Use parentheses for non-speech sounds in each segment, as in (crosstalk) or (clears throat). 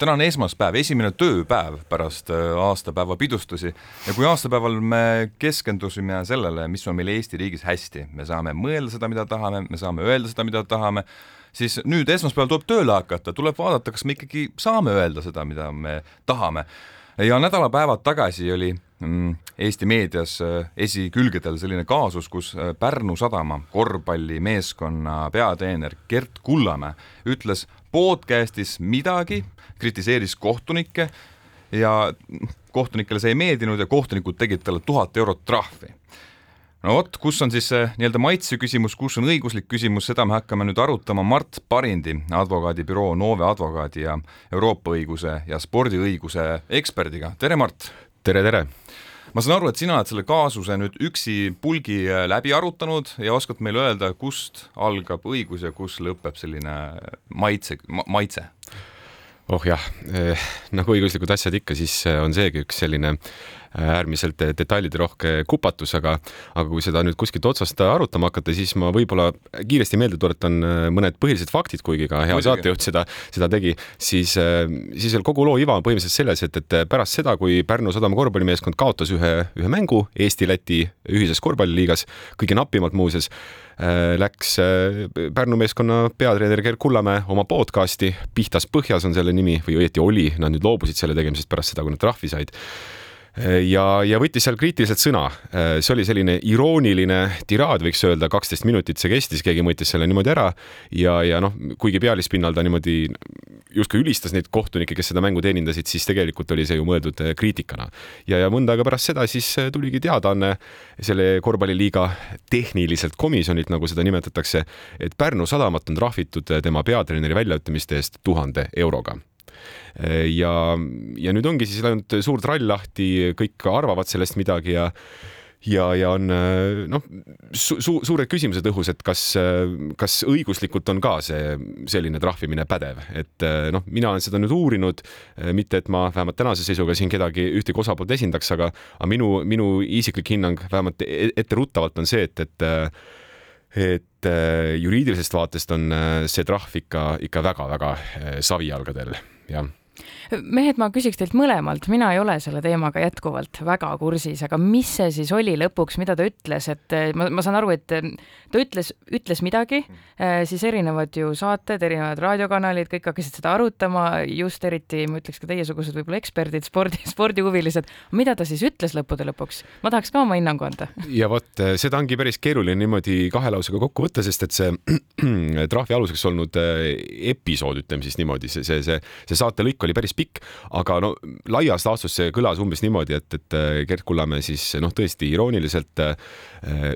täna on esmaspäev, esimene tööpäev pärast äh, aastapäeva pidustusi ja kui aastapäeval me keskendusime sellele, mis on meil Eesti riigis hästi, me saame mõelda seda, mida tahame, me saame öelda seda, mida tahame, siis nüüd esmaspäeval tuleb tööle hakata, tuleb vaadata, kas me ikkagi saame öelda seda, mida me tahame. Ja nädalapäevad tagasi oli mm, Eesti meedias äh, esikülgedel selline kaasus, kus äh, Pärnu sadama korvpallimeeskonna peatreener Gert Kullamäe ütles podcastis midagi, kritiseeris kohtunikke ja kohtunikele see ei meeldinud ja kohtunikud tegid talle tuhat eurot trahvi. No vot, kus on siis see nii-öelda maitse küsimus, kus on õiguslik küsimus, seda me hakkame nüüd arutama Mart Parindi, advokaadibüroo Nove advokaadi ja Euroopa õiguse ja spordiõiguse eksperdiga. tere, Mart! tere, tere! ma saan aru, et sina oled selle kaasuse nüüd üksi pulgi läbi arutanud ja oskad meile öelda, kust algab õigus ja kus lõpeb selline maitse ma,, maitse? oh jah, eh, nagu õiguslikud asjad ikka, siis eh, on seegi üks selline eh, äärmiselt detailiderohke kupatus, aga, aga kui seda nüüd kuskilt otsast arutama hakata, siis ma võib-olla kiiresti meelde tuletan mõned põhilised faktid, kuigi ka hea saatejuht seda, seda tegi, siis, siis kogu loo iva on põhimõtteliselt selles, et, et pärast seda, kui Pärnu Sadama korvpallimeeskond kaotas ühe, ühe mängu Eesti-Läti ühises korvpalliliigas, kõige napimalt muuseas Äh, läks äh, Pärnu meeskonna peatreener Gerd Kullamäe oma podcasti, Pihtas põhjas on selle nimi või õieti oli, nad nüüd loobusid selle tegemisest pärast seda, kui nad trahvi said. äh, ja, ja võttis seal kriitiliselt sõna. see oli selline irooniline tiraad, võiks öelda, kaksteist minutit see kestis, keegi mõõtis selle niimoodi ära ja, ja noh, kuigi pealispinnal ta niimoodi justkui ülistas neid kohtunikke, kes seda mängu teenindasid, siis tegelikult oli see ju mõeldud eh, kriitikana. ja, ja mõnda aega pärast seda siis eh, tuligi teadaanne selle korvpalliliiga tehniliselt komisjonilt, nagu seda nimetatakse, et Pärnu sadamat on trahvitud eh, tema peatreeneri väljaütlemiste eest tuhande euroga ja, ja nüüd ongi siis läinud suur trall lahti, kõik arvavad sellest midagi ja ja, ja on noh su, su, suured küsimused õhus, et kas, kas õiguslikult on ka see selline trahvimine pädev, et noh, mina olen seda nüüd uurinud, mitte et ma vähemalt tänase seisuga siin kedagi ühtegi osapoolt esindaks, aga, aga minu, minu isiklik hinnang vähemalt e-, etteruttavalt on see, et, et et juriidilisest vaatest on see trahv ikka, ikka väga-väga savijalgadel, jah mehed, ma küsiks teilt mõlemalt, mina ei ole selle teemaga jätkuvalt väga kursis, aga mis see siis oli lõpuks, mida ta ütles, et eh, ma, ma saan aru, et eh, ta ütles, ütles midagi, eh, siis erinevad ju saated, erinevad raadiokanalid, kõik hakkasid seda arutama, just eriti ma ütleks ka teiesugused võib-olla eksperdid, spordi, (laughs) spordihuvilised. mida ta siis ütles lõppude lõpuks? ma tahaks ka oma hinnangu anda. ja vot seda ongi päris keeruline niimoodi kahe lausega kokku võtta, sest et see (clears throat) trahvi aluseks olnud episood, ütleme siis niimoodi, see, see, see, see saatelõik oli päris pikk, aga no laias laastus see kõlas umbes niimoodi, et, et äh, Gerd Kullamäe siis noh, tõesti irooniliselt äh,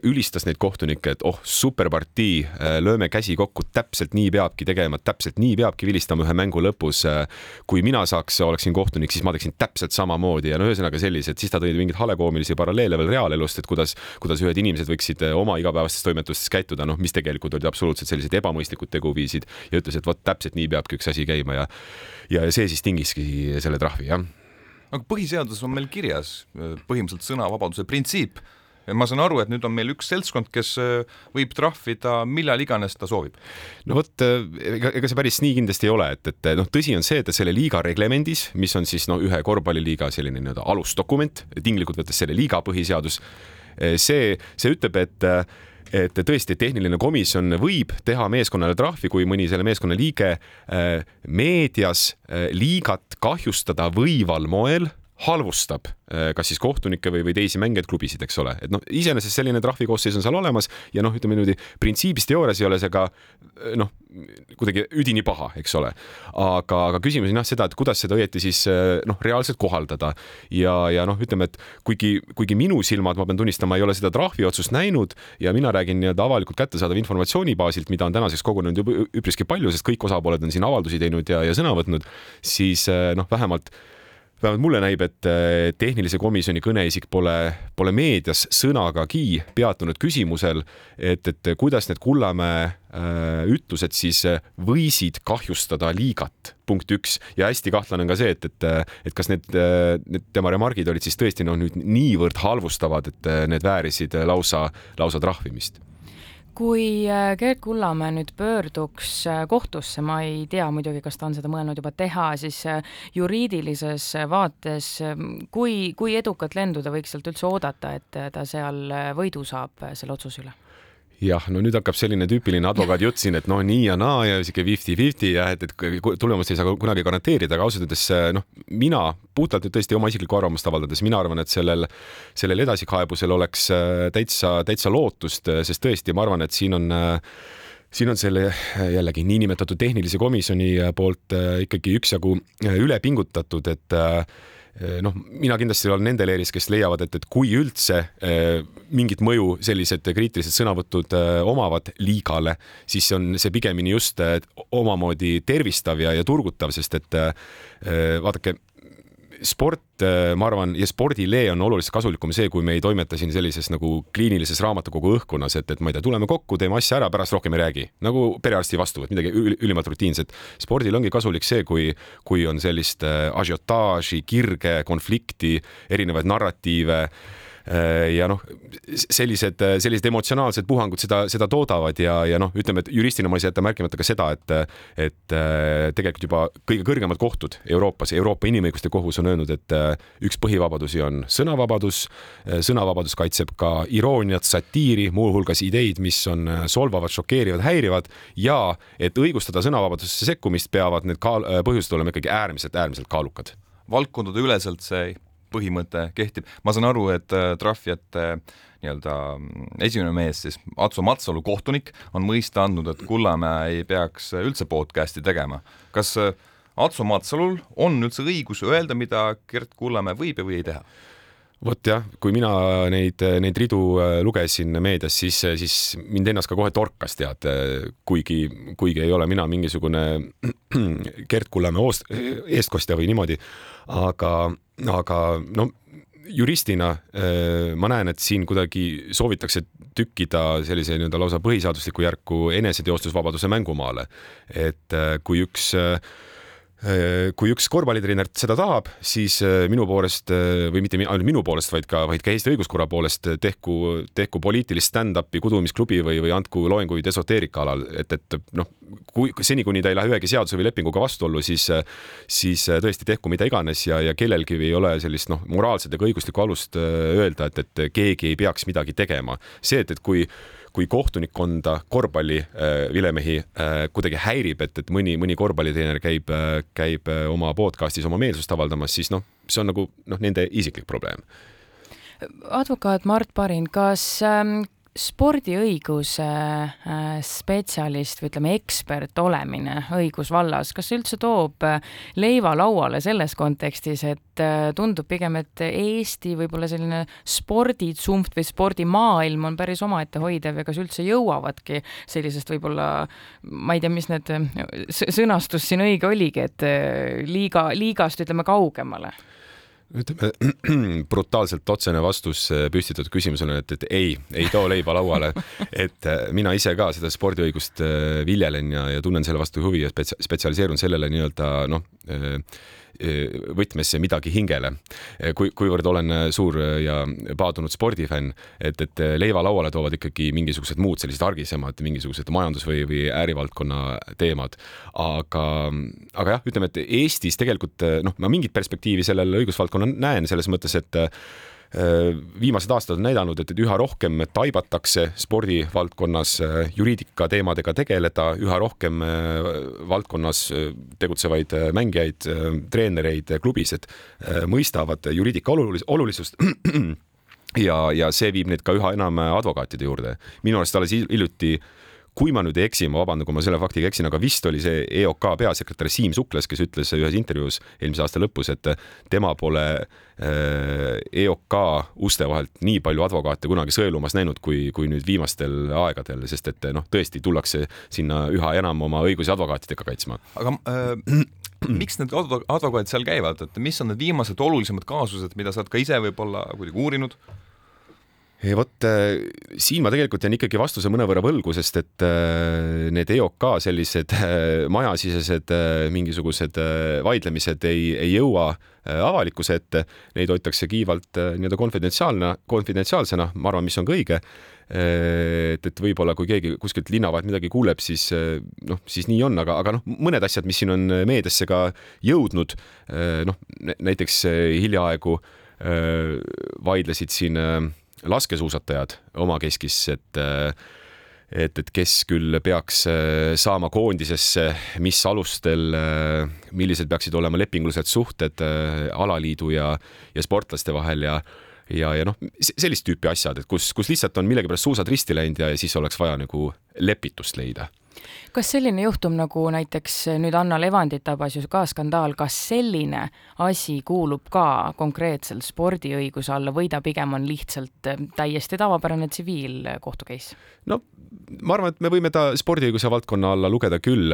ülistas neid kohtunikke, et oh, superpartii, äh, lööme käsi kokku, täpselt nii peabki tegema, täpselt nii peabki vilistama ühe mängu lõpus. kui mina saaks, oleksin kohtunik, siis ma teeksin täpselt samamoodi ja no ühesõnaga sellised, siis ta tõi mingeid halekoomilisi paralleele veel reaalelust, et kuidas, kuidas ühed inimesed võiksid oma igapäevastes toimetustes käituda, noh, mis tegelikult olid absoluutselt sellised ebamõistlikud teguviisid ja ütles, et vot täpselt nii peabki üks asi käima ja ja see siis tingiski selle trahvi, jah. aga põhiseaduses on meil kirjas äh, põhimõtteliselt sõnavabaduse printsiip ja ma saan aru, et nüüd on meil üks seltskond, kes äh, võib trahvida millal iganes ta soovib. no vot, äh, ega, ega see päris nii kindlasti ei ole, et, et noh, tõsi on see, et selle liiga reglemendis, mis on siis no ühe korvpalliliiga selline nii-öelda alusdokument, tinglikult võttes selle liiga põhiseadus, see, see ütleb, et et tõesti, tehniline komisjon võib teha meeskonnale trahvi, kui mõni selle meeskonna liige äh, meedias äh, liigat kahjustada võival moel halvustab äh, kas siis kohtunikke või, või teisi mängijaid klubisid, eks ole, et noh, iseenesest selline trahvikoosseis on seal olemas ja noh, ütleme niimoodi printsiibis teoorias ei ole see ka äh, noh, kuidagi üdini paha, eks ole. aga, aga küsimus on jah seda, et kuidas seda õieti siis äh, noh, reaalselt kohaldada ja, ja noh, ütleme, et kuigi, kuigi minu silmad, ma pean tunnistama, ei ole seda trahviotsust näinud ja mina räägin nii-öelda avalikult kättesaadava informatsiooni baasilt, mida on tänaseks kogunenud juba üpriski palju, sest kõik osapooled on siin avaldusi teinud ja, ja sõna võtnud, siis noh, vähemalt vähemalt mulle näib, et äh, tehnilise komisjoni kõneisik pole, pole meedias sõnagagi peatunud küsimusel, et, et kuidas need Kullamäe äh, ütlused siis äh, võisid kahjustada liigat, punkt üks. ja hästi kahtlane on ka see, et, et, et kas need, need tema remargid olid siis tõesti noh, nüüd niivõrd halvustavad, et need väärisid lausa, lausa trahvimist kui äh, Gerd Kullamäe nüüd pöörduks äh, kohtusse, ma ei tea muidugi, kas ta on seda mõelnud juba teha, siis äh, juriidilises vaates, kui, kui edukat lendu ta võiks sealt üldse oodata, et ta seal võidu saab selle otsuse üle? Jah, no nüüd hakkab selline tüüpiline advokaadi jutt siin, et no nii ja naa ja sihuke fifty-fifty ja et, et tulemust ei saa kunagi garanteerida, aga ausalt öeldes noh, mina puhtalt nüüd tõesti oma isiklikku arvamust avaldades, mina arvan, et sellel, sellel edasikaebusel oleks äh, täitsa, täitsa lootust, äh, sest tõesti, ma arvan, et siin on äh, siin on selle jällegi niinimetatud tehnilise komisjoni poolt ikkagi üksjagu üle pingutatud, et Eh, noh, mina kindlasti olen nende leeris, kes leiavad, et, et kui üldse eh, mingit mõju sellised kriitilised sõnavõtud eh, omavad liigale, siis on see pigemini just omamoodi tervistav ja, ja turgutav, sest et vaadake sport, äh, ma arvan, ja spordilee on oluliselt kasulikum see, kui me ei toimeta siin sellises nagu kliinilises raamatukogu õhkkonnas, et, et ma ei tea, tuleme kokku, teeme asja ära, pärast rohkem ei räägi, nagu perearsti vastuvõtt, midagi ülimalt rutiinset. spordil ongi kasulik see, kui, kui on sellist äh, ažiotaaži, kirge, konflikti, erinevaid narratiive ja noh, sellised, sellised emotsionaalsed puhangud seda, seda toodavad ja, ja noh, ütleme, et juristina ma ei saa jätta märkimata ka seda, et, et äh, tegelikult juba kõige kõrgemad kohtud Euroopas, Euroopa Inimõiguste Kohus on öelnud, et äh, üks põhivabadusi on sõnavabadus. sõnavabadus kaitseb ka irooniat, satiiri, muuhulgas ideid, mis on solvavad, šokeerivad, häirivad. Ja et õigustada sõnavabadusse sekkumist, peavad need kaal-, põhjused olema ikkagi äärmiselt, äärmiselt kaalukad. Valdkondade üleselt see põhimõte kehtib, ma saan aru, et äh, trahvijate nii-öelda mm, esimene mees siis, Atso Matsalu, kohtunik, on mõista andnud, et Kullamäe ei peaks üldse podcast'i tegema. kas äh, Atso Matsalul on üldse õigus öelda, mida Gert Kullamäe võib ja või ei teha? Vot jah, kui mina neid, neid ridu äh, lugesin meedias, siis, siis mind ennast ka kohe torkas, tead, kuigi, kuigi ei ole mina mingisugune (clears throat) Gert Kullamäe eestkostja või niimoodi, aga aga no juristina äh, ma näen, et siin kuidagi soovitakse tükkida sellise nii-öelda lausa põhiseadusliku järku eneseteostusvabaduse mängumaale. et äh, kui üks äh, kui üks korvpallitreener seda tahab, siis äh, minu poolest äh, või mitte ainult minu poolest, vaid ka, vaid ka Eesti õiguskorra poolest tehku, tehku poliitilist stand-up'i kudumisklubi või, või andku loenguid esoteerika alal, et, et noh, kui seni, kuni ta ei lähe ühegi seaduse või lepinguga vastuollu, siis, siis tõesti tehku mida iganes ja, ja kellelgi ei ole sellist noh, moraalset ega õiguslikku alust öelda, et, et keegi ei peaks midagi tegema. see, et, et kui kui kohtunikkonda korvpallivilemehi äh, äh, kuidagi häirib, et, et mõni, mõni korvpallitreener käib, äh, käib oma podcast'is oma meelsust avaldamas, siis noh, see on nagu noh, nende isiklik probleem. Advokaat Mart Parin, kas ähm, spordiõiguse äh, spetsialist või ütleme, ekspert olemine õigusvallas, kas see üldse toob äh, leiva lauale selles kontekstis, et äh, tundub pigem, et Eesti võib-olla selline sporditsumft või spordimaailm on päris omaette hoidev ja kas üldse jõuavadki sellisest võib-olla, ma ei tea, mis need, sõnastus siin õige oligi, et liiga, liigast ütleme kaugemale ütleme (clears throat) brutaalselt otsene vastus äh, püstitatud küsimusele, et, et ei, ei too leiba lauale. (laughs) et äh, mina ise ka seda spordiõigust äh, viljelen ja, ja tunnen selle vastu huvi ja spetsialiseerun sellele nii-öelda noh võtmesse midagi hingele. kui, kuivõrd olen suur ja paadunud spordifänn, et, et leiva lauale toovad ikkagi mingisugused muud sellised argisemad, mingisugused majandus- või, või äärivaldkonna teemad. aga, aga jah, ütleme, et Eestis tegelikult noh, ma mingit perspektiivi sellel õigusvaldkonnal näen selles mõttes, et Äh, viimased aastad on näidanud, et üha rohkem taibatakse spordivaldkonnas äh, juriidika teemadega tegeleda, üha rohkem äh, valdkonnas tegutsevaid mängijaid, treenereid, klubised mõistavad juriidika olulis olulisust (clears throat) ja, ja see viib neid ka üha enam advokaatide juurde. minu arust alles hiljuti kui ma nüüd ei eksi, ma vabandan, kui ma selle faktiga eksin, aga vist oli see EOK peasekretär Siim Suklas, kes ütles ühes intervjuus eelmise aasta lõpus, et tema pole äh, EOK uste vahelt nii palju advokaate kunagi sõelumas näinud, kui, kui nüüd viimastel aegadel, sest et noh, tõesti tullakse sinna üha enam oma õigusi advokaatidega kaitsma. aga äh, (clears throat) miks need advokaadid seal käivad, et mis on need viimased olulisemad kaasused, mida sa oled ka ise võib-olla kuidagi uurinud? Vot äh, siin ma tegelikult jään ikkagi vastuse mõnevõrra võlgu, sest et äh, need EOK sellised majasisesed mingisugused vaidlemised ei, ei jõua avalikkuse ette, neid hoitakse kiivalt nii-öelda konfidentsiaalne, konfidentsiaalsena, ma arvan, mis on ka õige. et, et võib-olla kui keegi kuskilt linna vahelt midagi kuuleb, siis noh, siis nii on, aga, aga noh, mõned asjad, mis siin on meediasse ka jõudnud, noh näiteks hiljaaegu vaidlesid siin laskesuusatajad omakeskis, et et, et kes küll peaks äh, saama koondisesse, mis alustel, äh, millised peaksid olema lepingulised suhted äh, alaliidu ja, ja sportlaste vahel ja ja, ja noh, sellist tüüpi asjad, et kus, kus lihtsalt on millegipärast suusad risti läinud ja, ja siis oleks vaja nagu lepitust leida kas selline juhtum nagu näiteks nüüd Anna Levandit tabas ju ka skandaal, kas selline asi kuulub ka konkreetselt spordiõiguse alla või ta pigem on lihtsalt äh, täiesti tavapärane tsiviilkohtu case? no ma arvan, et me võime ta spordiõiguse valdkonna alla lugeda küll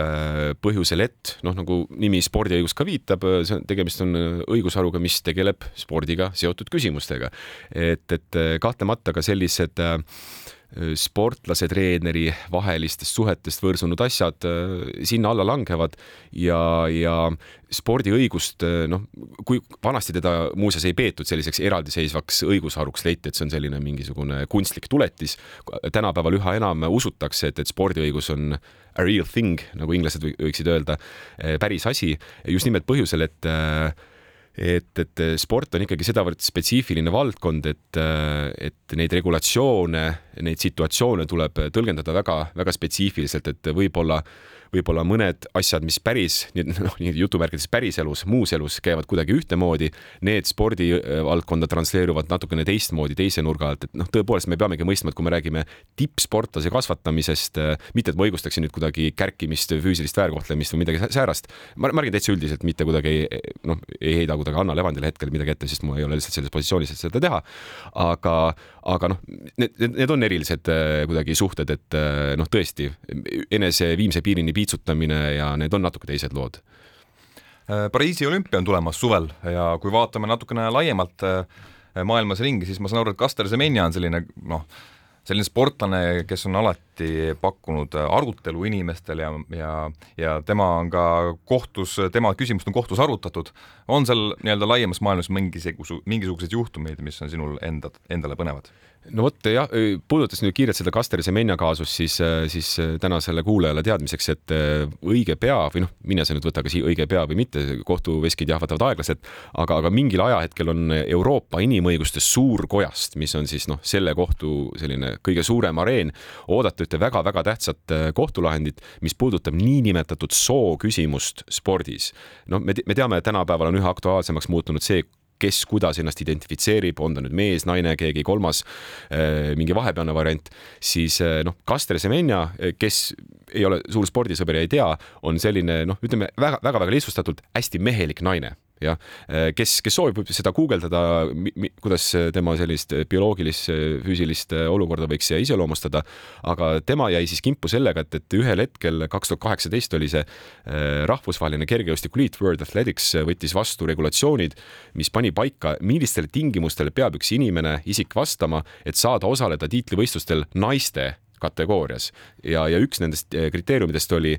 põhjusel, et noh, nagu nimi spordiõigus ka viitab, see on, tegemist on õigusharuga, mis tegeleb spordiga seotud küsimustega. et, et kahtlemata ka sellised äh, sportlase, treeneri vahelistest suhetest võrsunud asjad sinna alla langevad ja, ja spordiõigust, noh, kui vanasti teda muuseas ei peetud selliseks eraldiseisvaks õigusharuks, leiti, et see on selline mingisugune kunstlik tuletis. tänapäeval üha enam usutakse, et, et spordiõigus on a real thing, nagu inglased võiksid öelda, päris asi, just nimelt põhjusel, et et, et sport on ikkagi sedavõrd spetsiifiline valdkond, et, et neid regulatsioone, neid situatsioone tuleb tõlgendada väga-väga spetsiifiliselt, et võib-olla võib-olla mõned asjad, mis päris (laughs) noh, jutumärkides päriselus, muus elus käivad kuidagi ühtemoodi, need spordivaldkonda transleeruvad natukene teistmoodi, teise nurga alt, et noh, tõepoolest me peamegi mõistma, et kui me räägime tippsportlase kasvatamisest, mitte et ma õigustaksin nüüd kuidagi kärkimist, füüsilist väärkohtlemist või midagi säärast, ma, räägin täitsa üldiselt, mitte kuidagi noh, ei heida kuidagi Anna Levandile hetkel midagi ette, sest ma ei ole lihtsalt selles positsioonis, et seda teha. aga, aga noh, need, need on erilised äh, kuidagi suhted, et äh, noh, tõesti enese viimse piirini piitsutamine ja need on natuke teised lood. Äh, Pariisi olümpia on tulemas suvel ja kui vaatame natukene laiemalt äh, maailmas ringi, siis ma saan aru, et Kaster Semenya on selline noh, selline sportlane, kes on alati pakkunud arutelu inimestele ja, ja, ja tema on ka kohtus, tema küsimust on kohtus arutatud. on seal nii-öelda laiemas maailmas mingisuguse, mingisuguseid juhtumeid, mis on sinul enda, endale põnevad? no vot jah, puudutas nüüd kiirelt seda Kaster Semenya kaasust, siis, siis tänasele kuulajale teadmiseks, et õige pea või noh, mine sa nüüd võta kas õige pea või mitte, kohtuveskid jahvatavad aeglaselt, aga, aga mingil ajahetkel on Euroopa Inimõiguste Suurkojast, mis on siis noh, selle kohtu selline kõige suurem areen, oodata ühte väga-väga tähtsat kohtulahendit, mis puudutab niinimetatud soo küsimust spordis. noh, me, me teame, et tänapäeval on üha aktuaalsemaks muutunud see, kes kuidas ennast identifitseerib, on ta nüüd mees, naine, keegi kolmas, äh, mingi vahepealne variant, siis äh, noh, Kastre Semenya, kes ei ole suur spordisõber ja ei tea, on selline noh, ütleme väga-väga lihtsustatult hästi mehelik naine jah, äh, kes, kes soovib, võib seda guugeldada, kuidas tema sellist bioloogilist, füüsilist olukorda võiks iseloomustada. aga tema jäi siis kimpu sellega, et, et ühel hetkel, kaks tuhat kaheksateist oli see äh, rahvusvaheline kergejõustikuliit World Athletics võttis vastu regulatsioonid, mis pani paika, millistele tingimustele peab üks inimene, isik vastama, et saada osaleda tiitlivõistlustel naiste kategoorias ja, ja üks nendest kriteeriumidest oli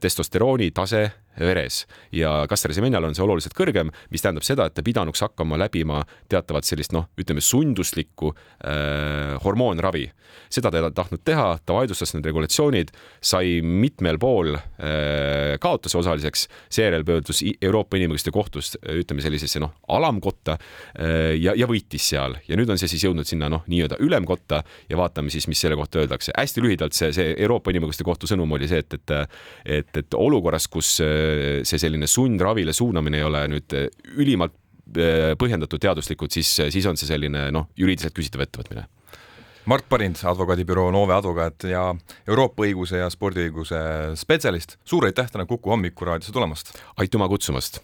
testosterooni tase veres ja Kaster-Semenjal on see oluliselt kõrgem, mis tähendab seda, et ta pidanuks hakkama läbima teatavat sellist noh, ütleme sunduslikku äh, hormoonravi. seda ta ei tahtnud teha, ta vaidlustas need regulatsioonid, sai mitmel pool äh, kaotuse osaliseks, seejärel pöördus Euroopa Inimõiguste Kohtust ütleme sellisesse noh, alamkotta äh, ja, ja võitis seal ja nüüd on see siis jõudnud sinna noh, nii-öelda ülemkotta ja vaatame siis, mis selle kohta öeldakse. hästi lühidalt see, see Euroopa Inimõiguste Kohtu sõnum oli see, et, et et, et olukorras, kus äh, see selline sundravile suunamine ei ole nüüd äh, ülimalt äh, põhjendatud teaduslikult, siis, siis on see selline noh, juriidiliselt küsitav ettevõtmine. Mart Parind, advokaadibüroo Nove advokaat ja Euroopa õiguse ja spordiõiguse spetsialist, suur aitäh täna Kuku hommikuraadiosse tulemast! aitüma kutsumast!